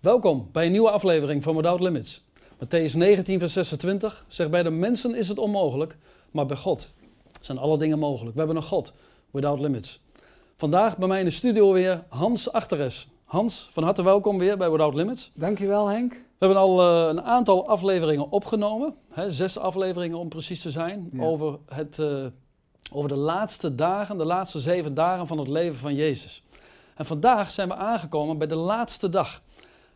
Welkom bij een nieuwe aflevering van Without Limits. Matthäus 19, vers 26 zegt: Bij de mensen is het onmogelijk, maar bij God zijn alle dingen mogelijk. We hebben een God, Without Limits. Vandaag bij mij in de studio weer Hans Achteres. Hans, van harte welkom weer bij Without Limits. Dankjewel Henk. We hebben al uh, een aantal afleveringen opgenomen, hè, zes afleveringen om precies te zijn, Ja. over, het, uh, over de laatste dagen, de laatste zeven dagen van het leven van Jezus. En vandaag zijn we aangekomen bij de laatste dag.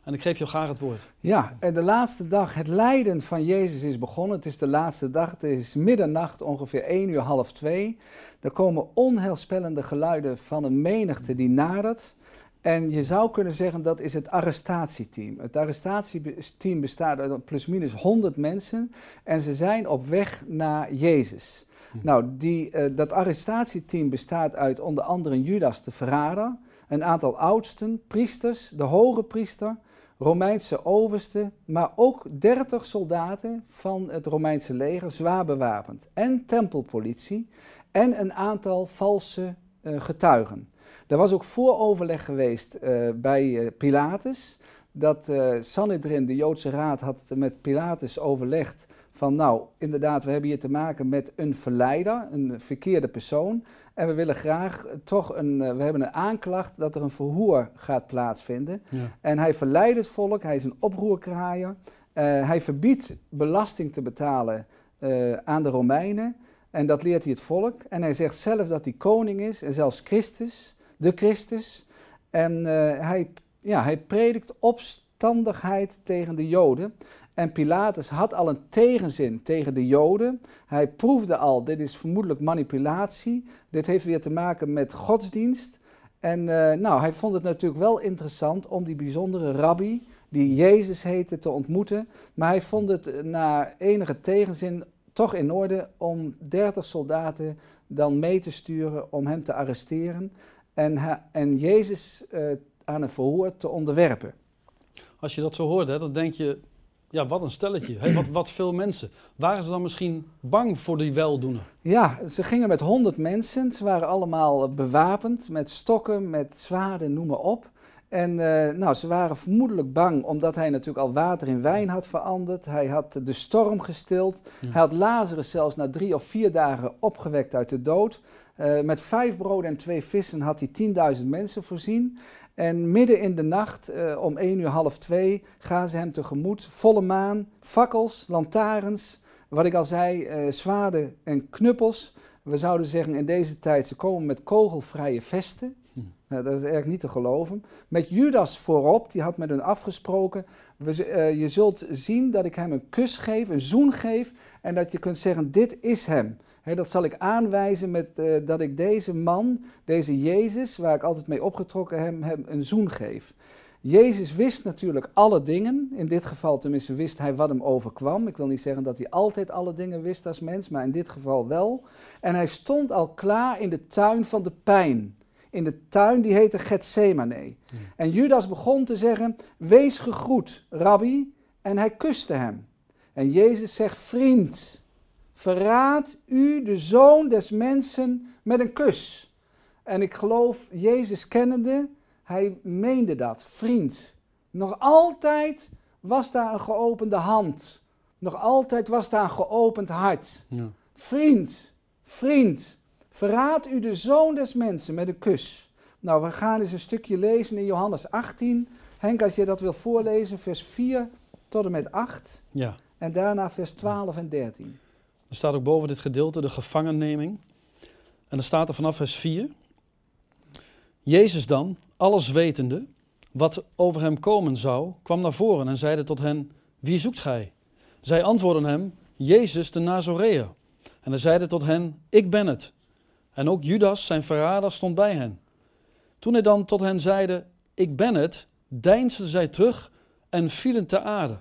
En ik geef je graag het woord. Ja, en de laatste dag, het lijden van Jezus is begonnen. Het is de laatste dag, het is middernacht, ongeveer 1 uur, half 2. Er komen onheilspellende geluiden van een menigte die nadert. En je zou kunnen zeggen dat is het arrestatieteam. Het arrestatieteam bestaat uit plusminus 100 mensen en ze zijn op weg naar Jezus. Hm. Nou, die, uh, dat arrestatieteam bestaat uit onder andere Judas de verrader, een aantal oudsten, priesters, de hoge priester, Romeinse oversten, maar ook 30 soldaten van het Romeinse leger, zwaar bewapend, en tempelpolitie en een aantal valse uh, getuigen. Er was ook vooroverleg geweest uh, bij uh, Pilatus, dat Sanhedrin, de Joodse raad, had met Pilatus overlegd van nou, inderdaad, we hebben hier te maken met een verleider, een verkeerde persoon. En we willen graag toch een, uh, we hebben een aanklacht dat er een verhoor gaat plaatsvinden. Ja. En hij verleidt het volk, hij is een oproerkraaier. Uh, hij verbiedt belasting te betalen uh, aan de Romeinen. En dat leert hij het volk. En hij zegt zelf dat hij koning is en zelfs Christus, de Christus. En hij, ja, hij predikt opstandigheid tegen de Joden. En Pilatus had al een tegenzin tegen de Joden. Hij proefde al, dit is vermoedelijk manipulatie. Dit heeft weer te maken met godsdienst. En uh, nou, hij vond het natuurlijk wel interessant om die bijzondere rabbi, die Jezus heette, te ontmoeten. Maar hij vond het na enige tegenzin toch in orde om 30 soldaten dan mee te sturen om hem te arresteren. En, en Jezus uh, aan een verhoor te onderwerpen. Als je dat zo hoort, hè, dan denk je, ja, wat een stelletje. Wat, wat veel mensen. Waren ze dan misschien bang voor die weldoener? Ja, ze gingen met honderd mensen. Ze waren allemaal bewapend met stokken, met zwaarden, noem maar op. En uh, nou, ze waren vermoedelijk bang omdat hij natuurlijk al water in wijn had veranderd. Hij had de storm gestild. Ja. Hij had Lazarus zelfs na drie of vier dagen opgewekt uit de dood. Uh, met vijf broden en twee vissen had hij 10.000 mensen voorzien. En midden in de nacht, uh, om 1 uur half 2, gaan ze hem tegemoet. Volle maan, fakkels, lantaarns, wat ik al zei, uh, zwaarden en knuppels. We zouden zeggen in deze tijd, ze komen met kogelvrije vesten. Hm. Nou, dat is eigenlijk niet te geloven. Met Judas voorop, die had met hun afgesproken. We, uh, je zult zien dat ik hem een kus geef, een zoen geef. En dat je kunt zeggen, dit is hem. He, dat zal ik aanwijzen met uh, dat ik deze man, deze Jezus, waar ik altijd mee opgetrokken heb, hem een zoen geef. Jezus wist natuurlijk alle dingen. In dit geval tenminste wist hij wat hem overkwam. Ik wil niet zeggen dat hij altijd alle dingen wist als mens, maar in dit geval wel. En hij stond al klaar in de tuin van de pijn. In de tuin die heette Gethsemane. Hmm. En Judas begon te zeggen, wees gegroet, rabbi. En hij kuste hem. En Jezus zegt, vriend, verraad u de zoon des mensen met een kus. En ik geloof, Jezus kennende, hij meende dat, vriend. Nog altijd was daar een geopende hand. Nog altijd was daar een geopend hart. Ja. Vriend, vriend, verraad u de zoon des mensen met een kus. Nou, we gaan eens een stukje lezen in Johannes 18. Henk, als je dat wil voorlezen, vers 4 tot en met 8. Ja. En daarna vers 12 en 13. Er staat ook boven dit gedeelte de gevangenneming. En dan staat er vanaf vers 4. Jezus dan, alles wetende, wat over hem komen zou, kwam naar voren en zeide tot hen, wie zoekt gij? Zij antwoordden hem, Jezus de Nazoreër. En hij zeide tot hen, ik ben het. En ook Judas, zijn verrader, stond bij hen. Toen hij dan tot hen zeide, ik ben het, deinsden zij terug en vielen te aarde.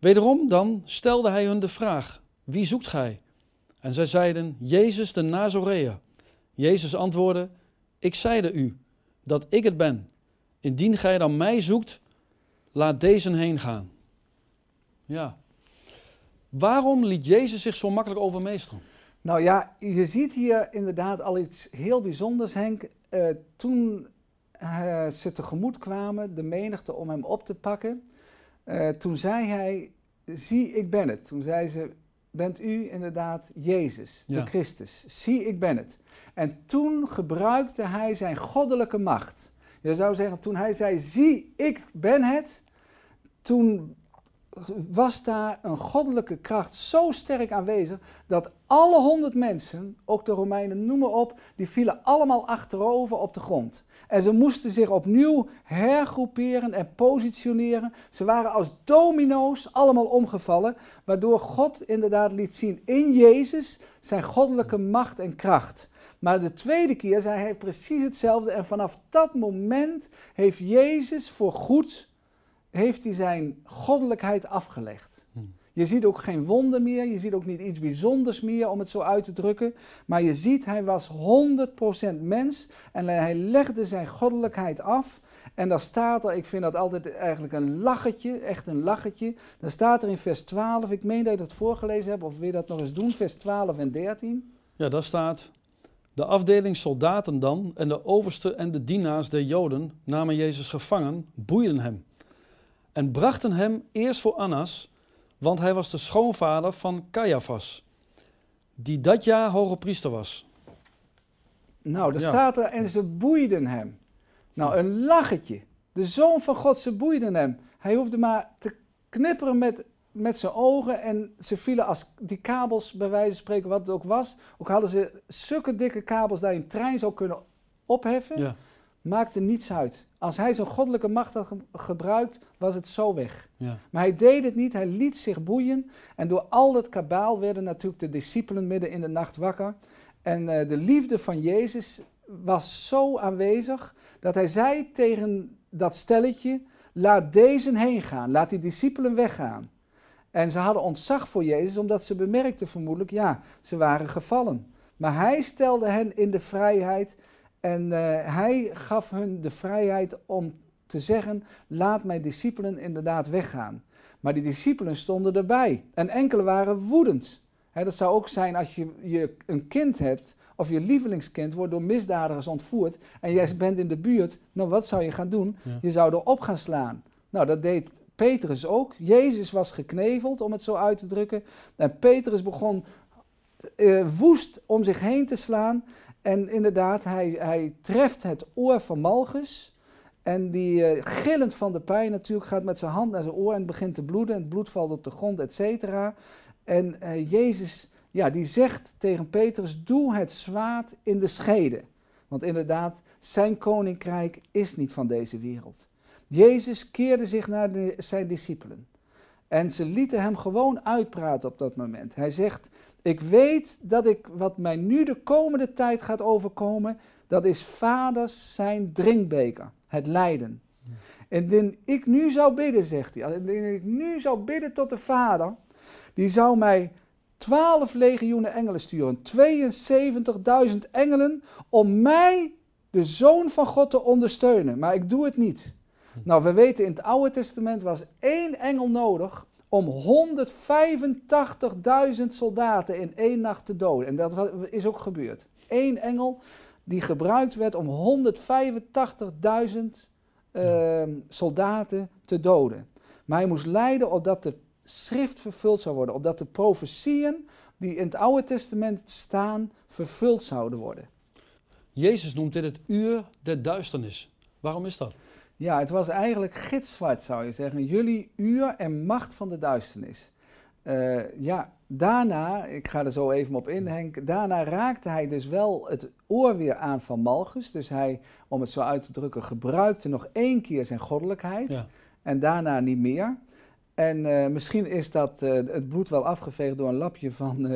Wederom dan stelde hij hun de vraag, wie zoekt gij? En zij zeiden, Jezus de Nazoreër. Jezus antwoordde, ik zeide u dat ik het ben. Indien gij dan mij zoekt, laat deze heen gaan. Ja. Waarom liet Jezus zich zo makkelijk overmeesteren? Nou ja, je ziet hier inderdaad al iets heel bijzonders, Henk. Uh, toen eh, ze tegemoet kwamen, de menigte, om hem op te pakken, eh, toen zei hij, zie ik ben het. Toen zei ze, bent u inderdaad Jezus, de Ja. Christus. Zie ik ben het. En toen gebruikte hij zijn goddelijke macht. Je zou zeggen, toen hij zei, zie ik ben het, toen was daar een goddelijke kracht zo sterk aanwezig dat alle honderd mensen, ook de Romeinen, noem maar op, die vielen allemaal achterover op de grond. En ze moesten zich opnieuw hergroeperen en positioneren. Ze waren als domino's allemaal omgevallen, waardoor God inderdaad liet zien in Jezus zijn goddelijke macht en kracht. Maar de tweede keer zei hij precies hetzelfde en vanaf dat moment heeft Jezus voor goed heeft hij zijn goddelijkheid afgelegd. Hmm. Je ziet ook geen wonder meer, je ziet ook niet iets bijzonders meer om het zo uit te drukken, maar je ziet hij was 100% mens en hij legde zijn goddelijkheid af. En daar staat er, ik vind dat altijd eigenlijk een lachetje, echt een lachetje. Daar staat er in vers 12, ik meen dat je dat voorgelezen hebt, of wil je dat nog eens doen, vers 12 en 13. Ja, daar staat. De afdeling soldaten dan en de overste en de dienaars der Joden namen Jezus gevangen, boeiden hem. En brachten hem eerst voor Annas, want hij was de schoonvader van Caiaphas, die dat jaar hoge priester was. Nou, daar Ja. staat er, en ze boeiden hem. Nou, een lachetje. De zoon van God, ze boeiden hem. Hij hoefde maar te knipperen met, met zijn ogen en ze vielen als die kabels, bij wijze van spreken, wat het ook was. Ook hadden ze zulke dikke kabels dat je een trein zou kunnen opheffen. Ja, Maakte niets uit. Als hij zijn goddelijke macht had ge- gebruikt, was het zo weg. ja, Maar hij deed het niet, hij liet zich boeien. En door al dat kabaal werden natuurlijk de discipelen midden in de nacht wakker. En eh, de liefde van Jezus was zo aanwezig dat hij zei tegen dat stelletje: laat deze heen gaan, laat die discipelen weggaan. En ze hadden ontzag voor Jezus omdat ze bemerkten vermoedelijk, ja, ze waren gevallen. Maar hij stelde hen in de vrijheid en eh, hij gaf hun de vrijheid om te zeggen, laat mijn discipelen inderdaad weggaan. Maar die discipelen stonden erbij en enkele waren woedend. Dat zou ook zijn als je, je een kind hebt of je lievelingskind wordt door misdadigers ontvoerd en jij bent in de buurt, nou wat zou je gaan doen? Ja. Je zou erop gaan slaan. Nou, dat deed Petrus ook. Jezus was gekneveld, om het zo uit te drukken. En Petrus begon eh, woest om zich heen te slaan. En inderdaad, hij, hij treft het oor van Malchus. En die eh, gillend van de pijn natuurlijk gaat met zijn hand naar zijn oor en begint te bloeden. En het bloed valt op de grond, et cetera. En eh, Jezus, ja, die zegt tegen Petrus, doe het zwaard in de schede. Want inderdaad, zijn koninkrijk is niet van deze wereld. Jezus keerde zich naar zijn discipelen. En ze lieten hem gewoon uitpraten op dat moment. Hij zegt, ik weet dat ik, wat mij nu de komende tijd gaat overkomen, dat is vaders zijn drinkbeker, het lijden. En indien ik nu zou bidden, zegt hij, indien ik nu zou bidden tot de vader, die zou mij twaalf legioenen engelen sturen, 72.000 engelen, om mij, de zoon van God, te ondersteunen. Maar ik doe het niet. Nou, we weten in het Oude Testament was één engel nodig om 185.000 soldaten in één nacht te doden. En dat is ook gebeurd. Eén engel die gebruikt werd om 185.000 ehm, soldaten te doden. Maar hij moest lijden opdat de schrift vervuld zou worden, opdat de profetieën die in het Oude Testament staan vervuld zouden worden. Jezus noemt dit het uur der duisternis. Waarom is dat? Ja, het was eigenlijk gitzwart, zou je zeggen. Jullie uur en macht van de duisternis. Eh, ja, daarna, ik ga er zo even op in, Henk. Daarna raakte hij dus wel het oor weer aan van Malchus. Dus hij, om het zo uit te drukken, gebruikte nog één keer zijn goddelijkheid. Ja, En daarna niet meer. En eh, misschien is dat eh, het bloed wel afgeveegd door een lapje van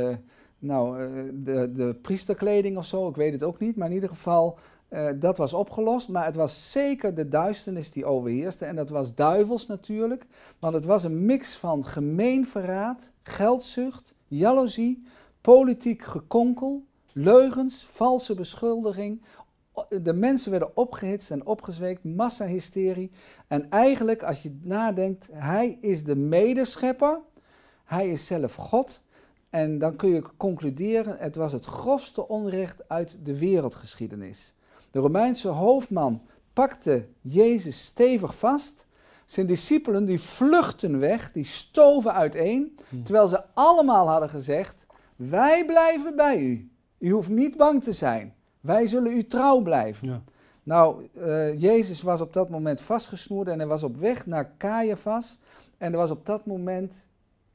nou, de, de priesterkleding of zo. Ik weet het ook niet. Maar in ieder geval, eh, dat was opgelost. Maar het was zeker de duisternis die overheerste. En dat was duivels natuurlijk. Want het was een mix van gemeen verraad, geldzucht, jaloezie, politiek gekonkel, leugens, valse beschuldiging. De mensen werden opgehitst en opgezweekt, massahysterie. En eigenlijk, als je nadenkt, hij is de medeschepper, hij is zelf God. En dan kun je concluderen, het was het grofste onrecht uit de wereldgeschiedenis. De Romeinse hoofdman pakte Jezus stevig vast. Zijn discipelen die vluchten weg, die stoven uiteen, Hm. terwijl ze allemaal hadden gezegd, wij blijven bij u. U hoeft niet bang te zijn. Wij zullen u trouw blijven. Ja. Nou, eh, Jezus was op dat moment vastgesnoerd en hij was op weg naar Caiaphas. En er was op dat moment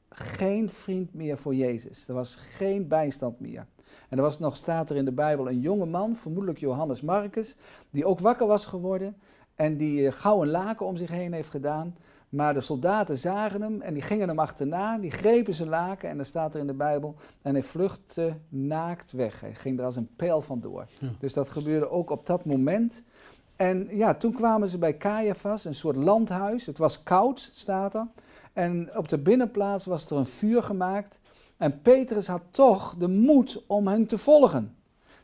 geen vriend meer voor Jezus. Er was geen bijstand meer. En er was nog, staat er in de Bijbel, een jonge man, vermoedelijk Johannes Marcus, die ook wakker was geworden en die eh, gauw een laken om zich heen heeft gedaan. Maar de soldaten zagen hem en die gingen hem achterna, die grepen zijn laken en dan staat er in de Bijbel, en hij vluchtte naakt weg. Hij ging er als een pijl vandoor. Ja. Dus dat gebeurde ook op dat moment. En ja, toen kwamen ze bij Caiaphas, een soort landhuis. Het was koud, staat er. En op de binnenplaats was er een vuur gemaakt. En Petrus had toch de moed om hen te volgen.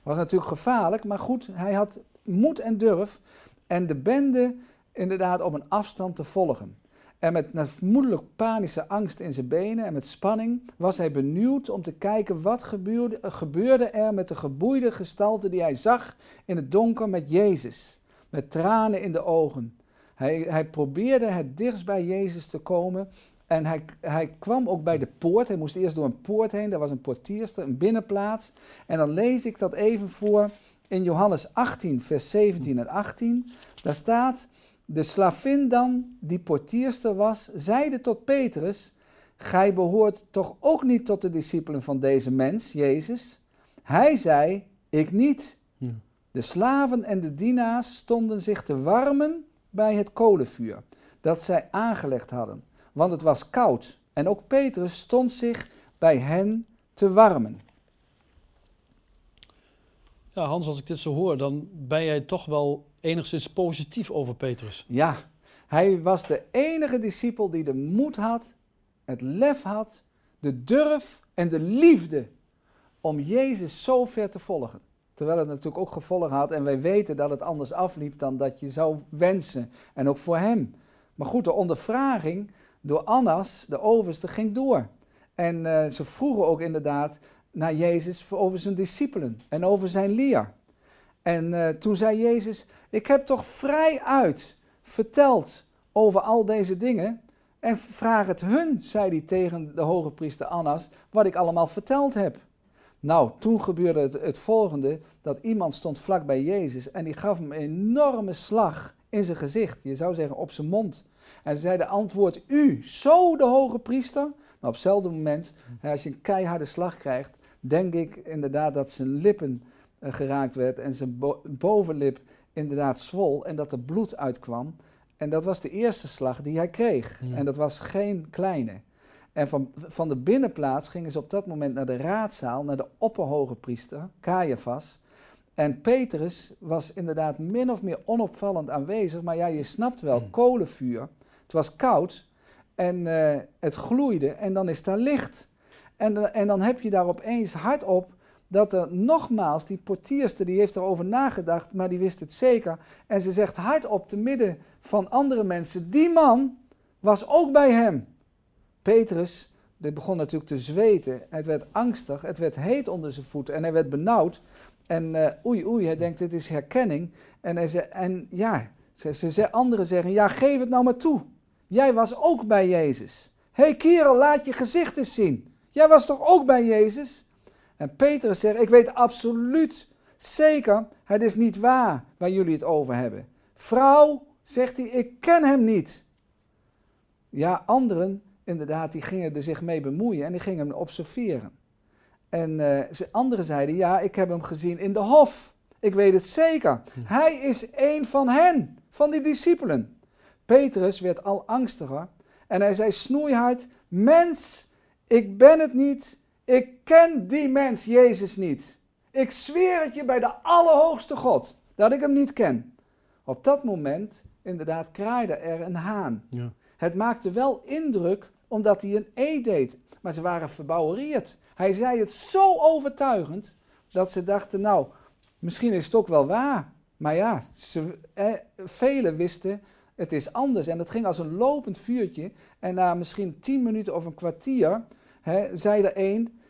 Was natuurlijk gevaarlijk, maar goed, hij had moed en durf. En de bende inderdaad op een afstand te volgen. En met vermoedelijk panische angst in zijn benen en met spanning was hij benieuwd om te kijken wat gebeurde, gebeurde er met de geboeide gestalte die hij zag in het donker met Jezus. Met tranen in de ogen. Hij, hij probeerde het dichtst bij Jezus te komen. En hij, hij kwam ook bij de poort. Hij moest eerst door een poort heen. Daar was een portierster, een binnenplaats. En dan lees ik dat even voor in Johannes 18, vers 17 en 18. Daar staat, de slavin dan, die portierster was, zeide tot Petrus, gij behoort toch ook niet tot de discipelen van deze mens, Jezus? Hij zei, ik niet. Ja. De slaven en de dienaars stonden zich te warmen bij het kolenvuur dat zij aangelegd hadden, want het was koud. En ook Petrus stond zich bij hen te warmen. Ja, Hans, als ik dit zo hoor, dan ben jij toch wel enigszins positief over Petrus. Ja, hij was de enige discipel die de moed had, het lef had, de durf en de liefde om Jezus zo ver te volgen. Terwijl het natuurlijk ook gevolgen had en wij weten dat het anders afliep dan dat je zou wensen. En ook voor hem. Maar goed, de ondervraging door Annas, de overste, ging door. En eh, ze vroegen ook inderdaad naar Jezus over zijn discipelen en over zijn leer. En eh, toen zei Jezus, ik heb toch vrij uit verteld over al deze dingen. En vraag het hun, zei hij tegen de hoge priester Annas, wat ik allemaal verteld heb. Nou, toen gebeurde het, het volgende, dat iemand stond vlak bij Jezus en die gaf hem een enorme slag in zijn gezicht. Je zou zeggen op zijn mond. En ze zeiden, antwoord u, zo de hoge priester? Nou, op hetzelfde moment, als je een keiharde slag krijgt, denk ik inderdaad dat zijn lippen eh, geraakt werd en zijn bo- bovenlip inderdaad zwol en dat er bloed uitkwam. En dat was de eerste slag die hij kreeg. Ja. En dat was geen kleine. En van, van de binnenplaats gingen ze op dat moment naar de raadzaal, naar de opperhoge priester, Caiaphas. En Petrus was inderdaad min of meer onopvallend aanwezig, maar ja, je snapt wel, Hmm. kolenvuur. Het was koud en eh, het gloeide en dan is daar licht. En, dan- en dan heb je daar opeens hardop dat er nogmaals, die portierster die heeft erover nagedacht, maar die wist het zeker. En ze zegt hardop te midden van andere mensen, die man was ook bij hem. Petrus, dit begon natuurlijk te zweten. Het werd angstig, het werd heet onder zijn voeten en hij werd benauwd. En eh, oei oei, hij denkt dit is herkenning. En, hij en ja, ze, ze- anderen zeggen, ja geef het nou maar toe. Jij was ook bij Jezus. Hé hey kerel, laat je gezicht eens zien. Jij was toch ook bij Jezus? En Petrus zegt, ik weet absoluut zeker, het is niet waar waar jullie het over hebben. Vrouw, zegt hij, ik ken hem niet. Ja, anderen, inderdaad, die gingen er zich mee bemoeien en die gingen hem observeren. En ze, anderen zeiden, ja, ik heb hem gezien in de hof. Ik weet het zeker. Hij is een van hen, van die discipelen. Petrus werd al angstiger en hij zei snoeihard, mens, ik ben het niet. Ik ken die mens, Jezus, niet. Ik zweer het je bij de Allerhoogste God, dat ik hem niet ken. Op dat moment, inderdaad, kraaide er een haan. Ja. Het maakte wel indruk omdat hij een E deed, maar ze waren verbouwereerd. Hij zei het zo overtuigend dat ze dachten, nou, misschien is het ook wel waar. Maar ja, ze, eh, velen wisten, het is anders. En het ging als een lopend vuurtje. En na misschien tien minuten of een kwartier, hè, zei er één,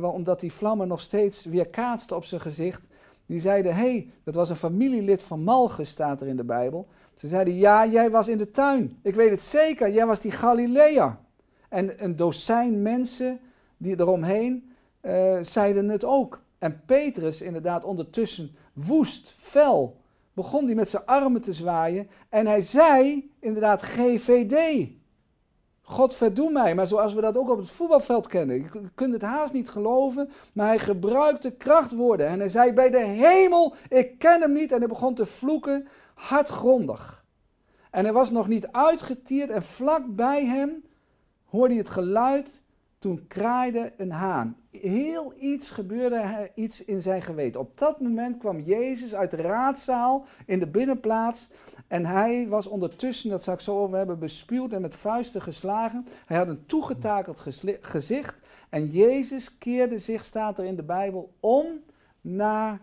omdat die vlammen nog steeds weer kaatsten op zijn gezicht, Die zeiden, hé, hey, dat was een familielid van Malchus, staat er in de Bijbel. Ze zeiden, ja, jij was in de tuin. Ik weet het zeker, jij was die Galilea. En een dozijn mensen die eromheen uh, zeiden het ook. En Petrus, inderdaad, ondertussen woest, fel, begon hij met zijn armen te zwaaien. En hij zei, inderdaad, GVD. God verdoe mij. Maar zoals we dat ook op het voetbalveld kennen. Je kunt het haast niet geloven. Maar hij gebruikte krachtwoorden. En hij zei bij de hemel, ik ken hem niet. En hij begon te vloeken, hardgrondig. En hij was nog niet uitgetierd. En vlak bij hem hoorde hij het geluid. Toen kraaide een haan. Heel iets gebeurde iets in zijn geweten. Op dat moment kwam Jezus uit de raadzaal in de binnenplaats. En hij was ondertussen, dat zal ik zo over hebben, bespuwd en met vuisten geslagen. Hij had een toegetakeld gezicht. En Jezus keerde zich, staat er in de Bijbel, om naar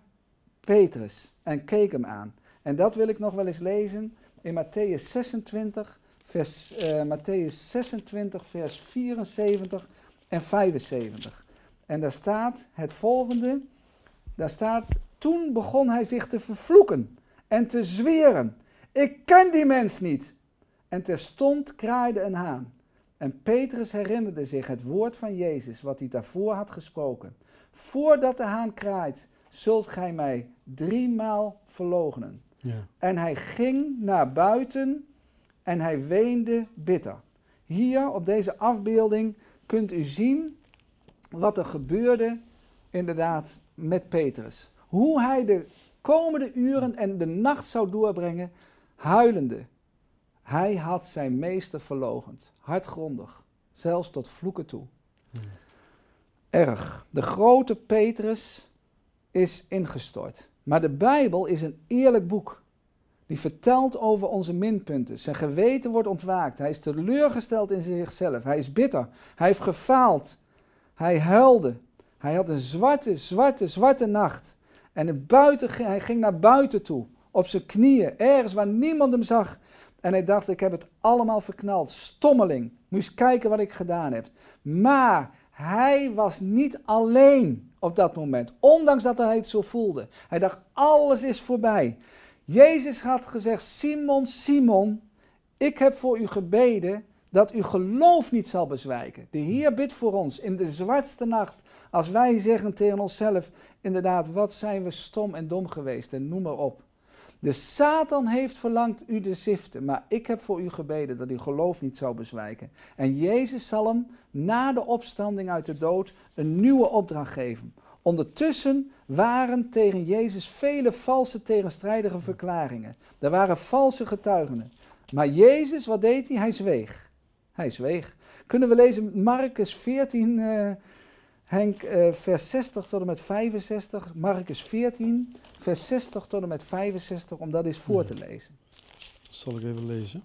Petrus en keek hem aan. En dat wil ik nog wel eens lezen in Matthäus 26, vers, uh, Matthäus 26, vers 74 en 75. En daar staat het volgende. Daar staat, toen begon hij zich te vervloeken en te zweren. Ik ken die mens niet. En terstond kraaide een haan. En Petrus herinnerde zich het woord van Jezus, wat hij daarvoor had gesproken. Voordat de haan kraait, zult gij mij driemaal verloochenen. Ja. En hij ging naar buiten en hij weende bitter. Hier op deze afbeelding kunt u zien wat er gebeurde inderdaad met Petrus. Hoe hij de komende uren en de nacht zou doorbrengen huilende. Hij had zijn meester verlogend, hardgrondig, zelfs tot vloeken toe. Hmm. Erg. De grote Petrus is ingestort. Maar de Bijbel is een eerlijk boek. Die vertelt over onze minpunten. Zijn geweten wordt ontwaakt. Hij is teleurgesteld in zichzelf. Hij is bitter. Hij heeft gefaald. Hij huilde. Hij had een zwarte, zwarte, zwarte nacht. En buiten, hij ging naar buiten toe op zijn knieën, ergens waar niemand hem zag. En hij dacht, ik heb het allemaal verknald. Stommeling, eens kijken wat ik gedaan heb. Maar hij was niet alleen op dat moment, ondanks dat hij het zo voelde. Hij dacht, alles is voorbij. Jezus had gezegd, Simon, Simon, ik heb voor u gebeden dat uw geloof niet zal bezwijken. De Heer bidt voor ons in de zwartste nacht. Als wij zeggen tegen onszelf, inderdaad, wat zijn we stom en dom geweest en noem maar op. De Satan heeft verlangd u te ziften, maar ik heb voor u gebeden dat uw geloof niet zou bezwijken. En Jezus zal hem na de opstanding uit de dood een nieuwe opdracht geven. Ondertussen waren tegen Jezus vele valse tegenstrijdige verklaringen. Er waren valse getuigen. Maar Jezus, wat deed hij? Hij zweeg. Hij zweeg. Kunnen we lezen Marcus 14, uh, Henk, uh, vers 60 tot en met 65. Marcus 14, vers 60 tot en met 65, om dat eens voor te lezen. Zal ik even lezen.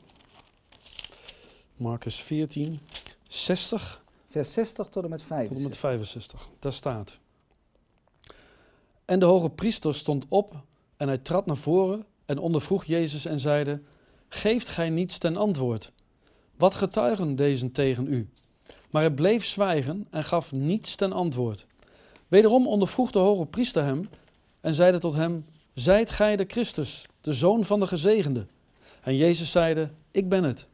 Marcus 14, 60. Vers 60 tot en met 65. Tot en met 65, daar staat. En de hoge priester stond op en hij trad naar voren en ondervroeg Jezus en zeide, Geeft gij niets ten antwoord? Wat getuigen deze tegen u? Maar hij bleef zwijgen en gaf niets ten antwoord. Wederom ondervroeg de hoge priester hem en zeide tot hem, Zijt gij de Christus, de Zoon van de Gezegende? En Jezus zeide, Ik ben het.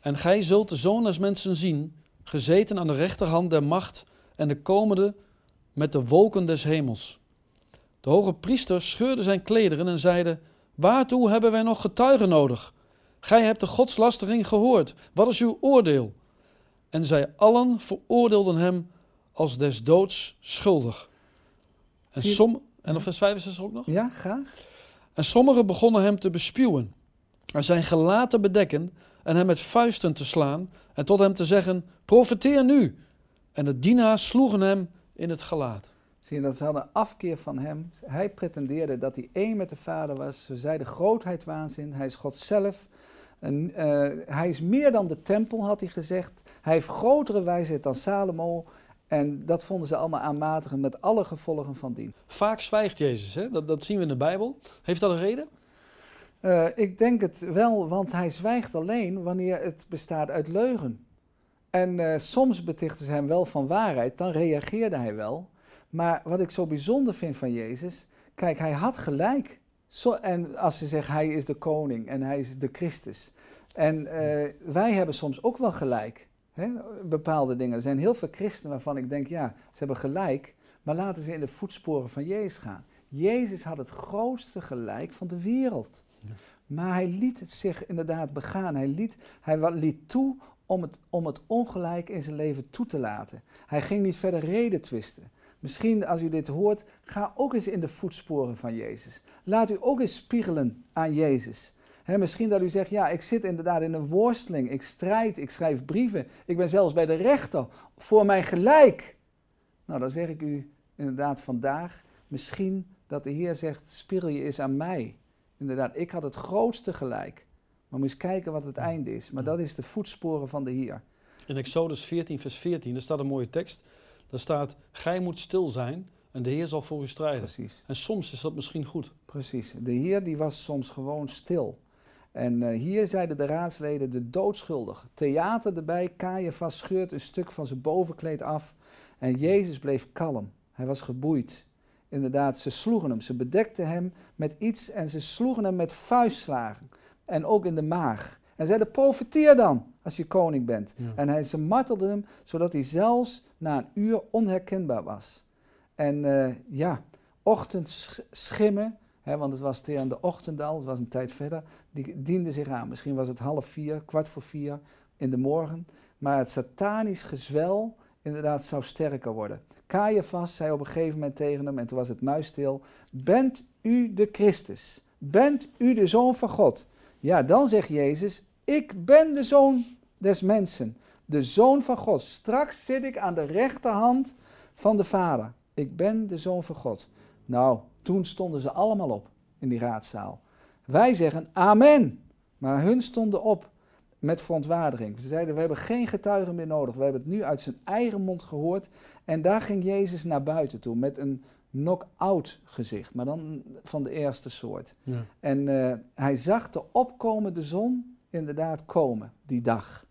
En gij zult de Zoon als mensen zien, gezeten aan de rechterhand der macht en de komende met de wolken des hemels. De hoge priester scheurde zijn klederen en zeide, Waartoe hebben wij nog getuigen nodig? Gij hebt de godslastering gehoord. Wat is uw oordeel? En zij allen veroordeelden hem als des doods schuldig. En, som, en of vers 65 ook nog? Ja, graag. En sommigen begonnen hem te bespuwen en zijn gelaat te bedekken en hem met vuisten te slaan en tot hem te zeggen, profeteer nu. En de dienaars sloegen hem in het gelaat. Zie je, dat ze hadden afkeer van hem. Hij pretendeerde dat hij één met de Vader was. Ze zeiden grootheid waanzin. Hij is God zelf. En, uh, hij is meer dan de tempel, had hij gezegd. Hij heeft grotere wijsheid dan Salomo. En dat vonden ze allemaal aanmatigend met alle gevolgen van dien. Vaak zwijgt Jezus, hè? Dat, dat zien we in de Bijbel. Heeft dat een reden? Uh, ik denk het wel, want hij zwijgt alleen wanneer het bestaat uit leugen. En uh, soms betichten ze hem wel van waarheid, dan reageerde hij wel. Maar wat ik zo bijzonder vind van Jezus, kijk, hij had gelijk. Zo, en als ze zeggen hij is de koning en hij is de Christus. En eh, wij hebben soms ook wel gelijk. Hè? Bepaalde dingen. Er zijn heel veel christenen waarvan ik denk, ja, ze hebben gelijk. Maar laten ze in de voetsporen van Jezus gaan. Jezus had het grootste gelijk van de wereld. Maar hij liet het zich inderdaad begaan. Hij liet, hij liet toe om het, om het ongelijk in zijn leven toe te laten. Hij ging niet verder reden twisten. Misschien als u dit hoort, ga ook eens in de voetsporen van Jezus. Laat u ook eens spiegelen aan Jezus. misschien dat u zegt, ja, ik zit inderdaad in een worsteling, ik strijd, ik schrijf brieven, ik ben zelfs bij de rechter voor mijn gelijk. Nou, dan zeg ik u inderdaad vandaag, misschien dat de Heer zegt, spiegel je eens aan mij. Inderdaad, ik had het grootste gelijk. Maar moet eens kijken wat het einde is. Maar dat is de voetsporen van de Heer. In Exodus 14, vers 14, daar staat een mooie tekst. Daar staat, gij moet stil zijn en de Heer zal voor u strijden. Precies. En soms is dat misschien goed. Precies. De Heer die was soms gewoon stil. En uh, hier zeiden de raadsleden de doodschuldig. Theater erbij, Caiaphas scheurt een stuk van zijn bovenkleed af. En Jezus bleef kalm. Hij was geboeid. Inderdaad, ze sloegen hem. Ze bedekten hem met iets en ze sloegen hem met vuistslagen. En ook in de maag. En zeiden, profiteer dan als je koning bent. En hij, ze martelden hem, zodat hij zelfs na een uur onherkenbaar was. En uh, ja, ochtendschimmen, hè, want het was tegen de ochtend al, het was een tijd verder, die diende zich aan. Misschien was het half vier, kwart voor vier in de morgen. Maar het satanisch gezwel inderdaad zou sterker worden. Caiaphas zei op een gegeven moment tegen hem, en toen was het muisstil, bent u de Christus? Bent u de Zoon van God? Ja, dan zegt Jezus, ik ben de Zoon des mensen, de Zoon van God. Straks zit ik aan de rechterhand van de Vader. Ik ben de Zoon van God. Nou, toen stonden ze allemaal op in die raadzaal. Wij zeggen amen, maar hun stonden op met verontwaardiging. Ze zeiden, we hebben geen getuigen meer nodig. We hebben het nu uit zijn eigen mond gehoord. En daar ging Jezus naar buiten toe met een knock-out gezicht, maar dan van de eerste soort. Ja. En uh, hij zag de opkomende zon inderdaad komen die dag.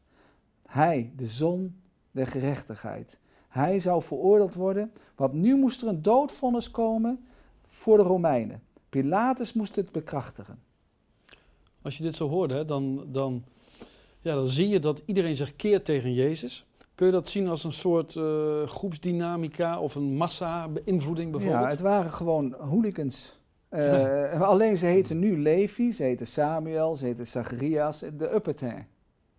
Hij, de zon der gerechtigheid. Hij zou veroordeeld worden, want nu moest er een doodvonnis komen voor de Romeinen. Pilatus moest het bekrachtigen. Als je dit zo hoorde, dan, dan, ja, dan zie je dat iedereen zich keert tegen Jezus. Kun je dat zien als een soort uh, groepsdynamica of een massa-beïnvloeding bijvoorbeeld? Ja, het waren gewoon hooligans. Uh, Alleen ze heten nu Levi, ze heten Samuel, ze heten Zacharias, de Uppertain.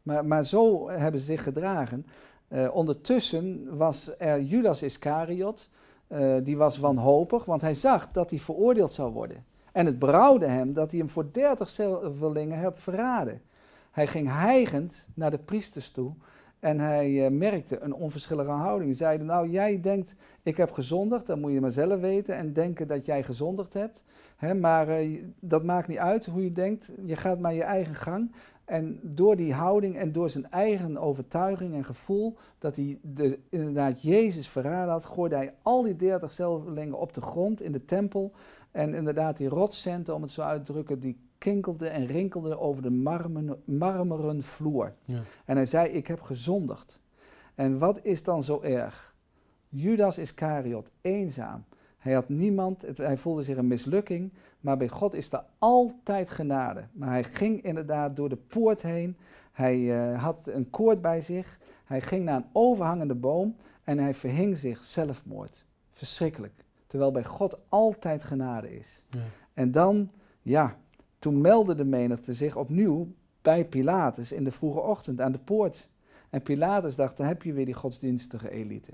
Maar, maar zo hebben ze zich gedragen. Uh, ondertussen was er Judas Iscariot, die was wanhopig, want hij zag dat hij veroordeeld zou worden. En het brouwde hem dat hij hem voor dertig zilverlingen had verraden. Hij ging hijgend naar de priesters toe en hij uh, merkte een onverschillige houding. Hij nou jij denkt, ik heb gezondigd, dan moet je maar zelf weten en denken dat jij gezondigd hebt. Hè, maar uh, dat maakt niet uit hoe je denkt, je gaat maar je eigen gang. En door die houding en door zijn eigen overtuiging en gevoel dat hij de, inderdaad Jezus verraden had, gooide hij al die dertig zelvelingen op de grond in de tempel. En inderdaad die rotscenten, om het zo uit te drukken, die kinkelde en rinkelde over de marmeren, marmeren vloer. Ja. En hij zei, ik heb gezondigd. En wat is dan zo erg? Judas Iscariot, eenzaam. Hij had niemand, het, hij voelde zich een mislukking, maar bij God is er altijd genade. Maar hij ging inderdaad door de poort heen, hij uh, had een koord bij zich, hij ging naar een overhangende boom en hij verhing zich zelfmoord. Verschrikkelijk. Terwijl bij God altijd genade is. Ja. En dan, ja, toen meldde de menigte zich opnieuw bij Pilatus in de vroege ochtend aan de poort. En Pilatus dacht, dan heb je weer die godsdienstige elite.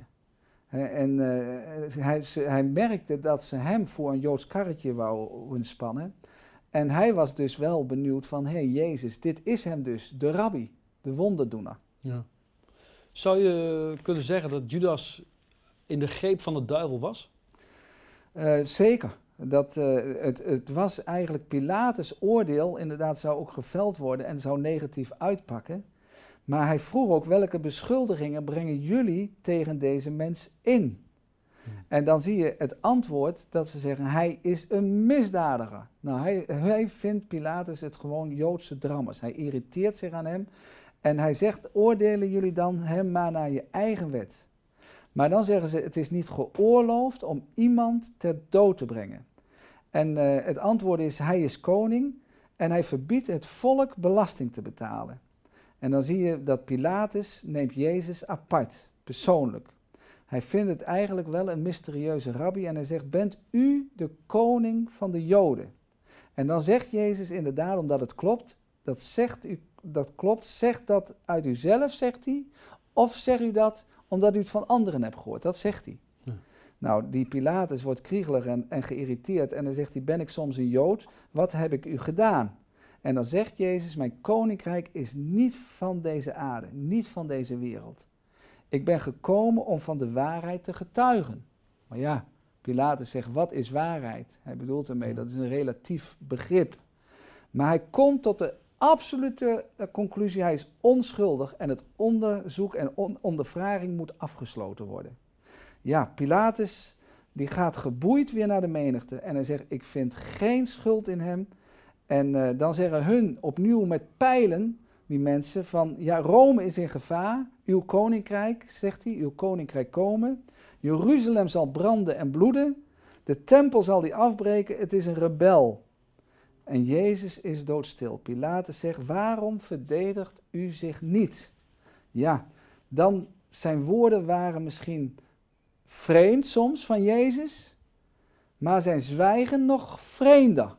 En uh, hij, hij, merkte dat ze hem voor een Joods karretje wouden spannen. En hij was dus wel benieuwd van, hé hey, Jezus, dit is hem dus, de rabbi, de wonderdoener. Ja. Zou je kunnen zeggen dat Judas in de greep van de duivel was? Uh, zeker. Dat, uh, het, het was eigenlijk Pilatus' oordeel, inderdaad zou ook geveld worden en zou negatief uitpakken. Maar hij vroeg ook welke beschuldigingen brengen jullie tegen deze mens in? Hmm. En dan zie je het antwoord dat ze zeggen, hij is een misdadiger. Nou, hij, hij vindt Pilatus het gewoon Joodse dramas. Hij irriteert zich aan hem en hij zegt, oordelen jullie dan hem maar naar je eigen wet. Maar dan zeggen ze, het is niet geoorloofd om iemand ter dood te brengen. En uh, het antwoord is, hij is koning en hij verbiedt het volk belasting te betalen. En dan zie je dat Pilatus neemt Jezus apart, persoonlijk. Hij vindt het eigenlijk wel een mysterieuze rabbi en hij zegt, bent u de koning van de Joden? En dan zegt Jezus inderdaad, omdat het klopt, dat, zegt u, dat klopt, zegt dat uit uzelf, zegt hij, of zegt u dat omdat u het van anderen hebt gehoord? Dat zegt hij. Nou, die Pilatus wordt kriegelig en, en geïrriteerd en dan zegt hij, ben ik soms een Jood? Wat heb ik u gedaan? En dan zegt Jezus, mijn koninkrijk is niet van deze aarde, niet van deze wereld. Ik ben gekomen om van de waarheid te getuigen. Maar ja, Pilatus zegt, wat is waarheid? Hij bedoelt ermee, dat is een relatief begrip. Maar hij komt tot de absolute eh, conclusie, hij is onschuldig en het onderzoek en ondervraging moet afgesloten worden. Ja, Pilatus die gaat geboeid weer naar de menigte en hij zegt, ik vind geen schuld in hem. En uh, dan zeggen hun opnieuw met pijlen, die mensen, van ja, Rome is in gevaar, uw koninkrijk, zegt hij, uw koninkrijk komen. Jeruzalem zal branden en bloeden, de tempel zal die afbreken, het is een rebel. En Jezus is doodstil. Pilatus zegt, waarom verdedigt u zich niet? Ja, dan zijn woorden waren misschien vreemd soms van Jezus, maar zijn zwijgen nog vreemder.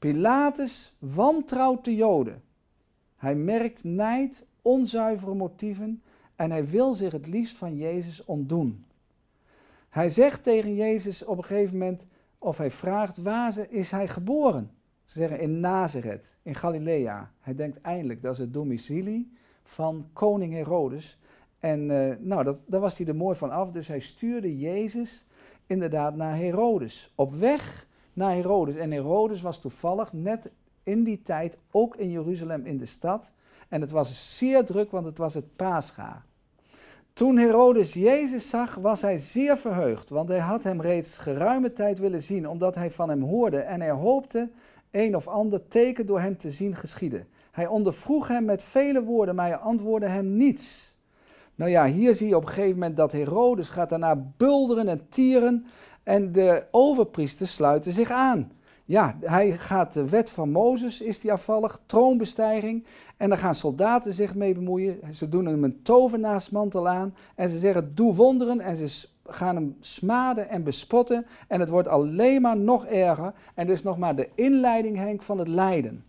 Pilatus wantrouwt de Joden. Hij merkt nijd, onzuivere motieven en hij wil zich het liefst van Jezus ontdoen. Hij zegt tegen Jezus op een gegeven moment, of hij vraagt, waar is hij geboren? Ze zeggen in Nazareth, in Galilea. Hij denkt eindelijk, dat is het domicilie van koning Herodes. En uh, nou, dat, daar was hij er mooi van af, dus hij stuurde Jezus inderdaad naar Herodes. Op weg naar Herodes. En Herodes was toevallig net in die tijd ook in Jeruzalem in de stad. En het was zeer druk, want het was het Pascha. Toen Herodes Jezus zag, was hij zeer verheugd, want hij had hem reeds geruime tijd willen zien, omdat hij van hem hoorde en hij hoopte een of ander teken door hem te zien geschieden. Hij ondervroeg hem met vele woorden, maar hij antwoordde hem niets. Nou ja, hier zie je op een gegeven moment dat Herodes gaat daarna bulderen en tieren en de overpriesters sluiten zich aan. Ja, hij gaat de wet van Mozes, is die afvallig, troonbestijging. En dan gaan soldaten zich mee bemoeien. Ze doen hem een tovenaarsmantel aan. En ze zeggen, doe wonderen. En ze gaan hem smaden en bespotten. En het wordt alleen maar nog erger. En dus nog maar de inleiding, Henk, van het lijden.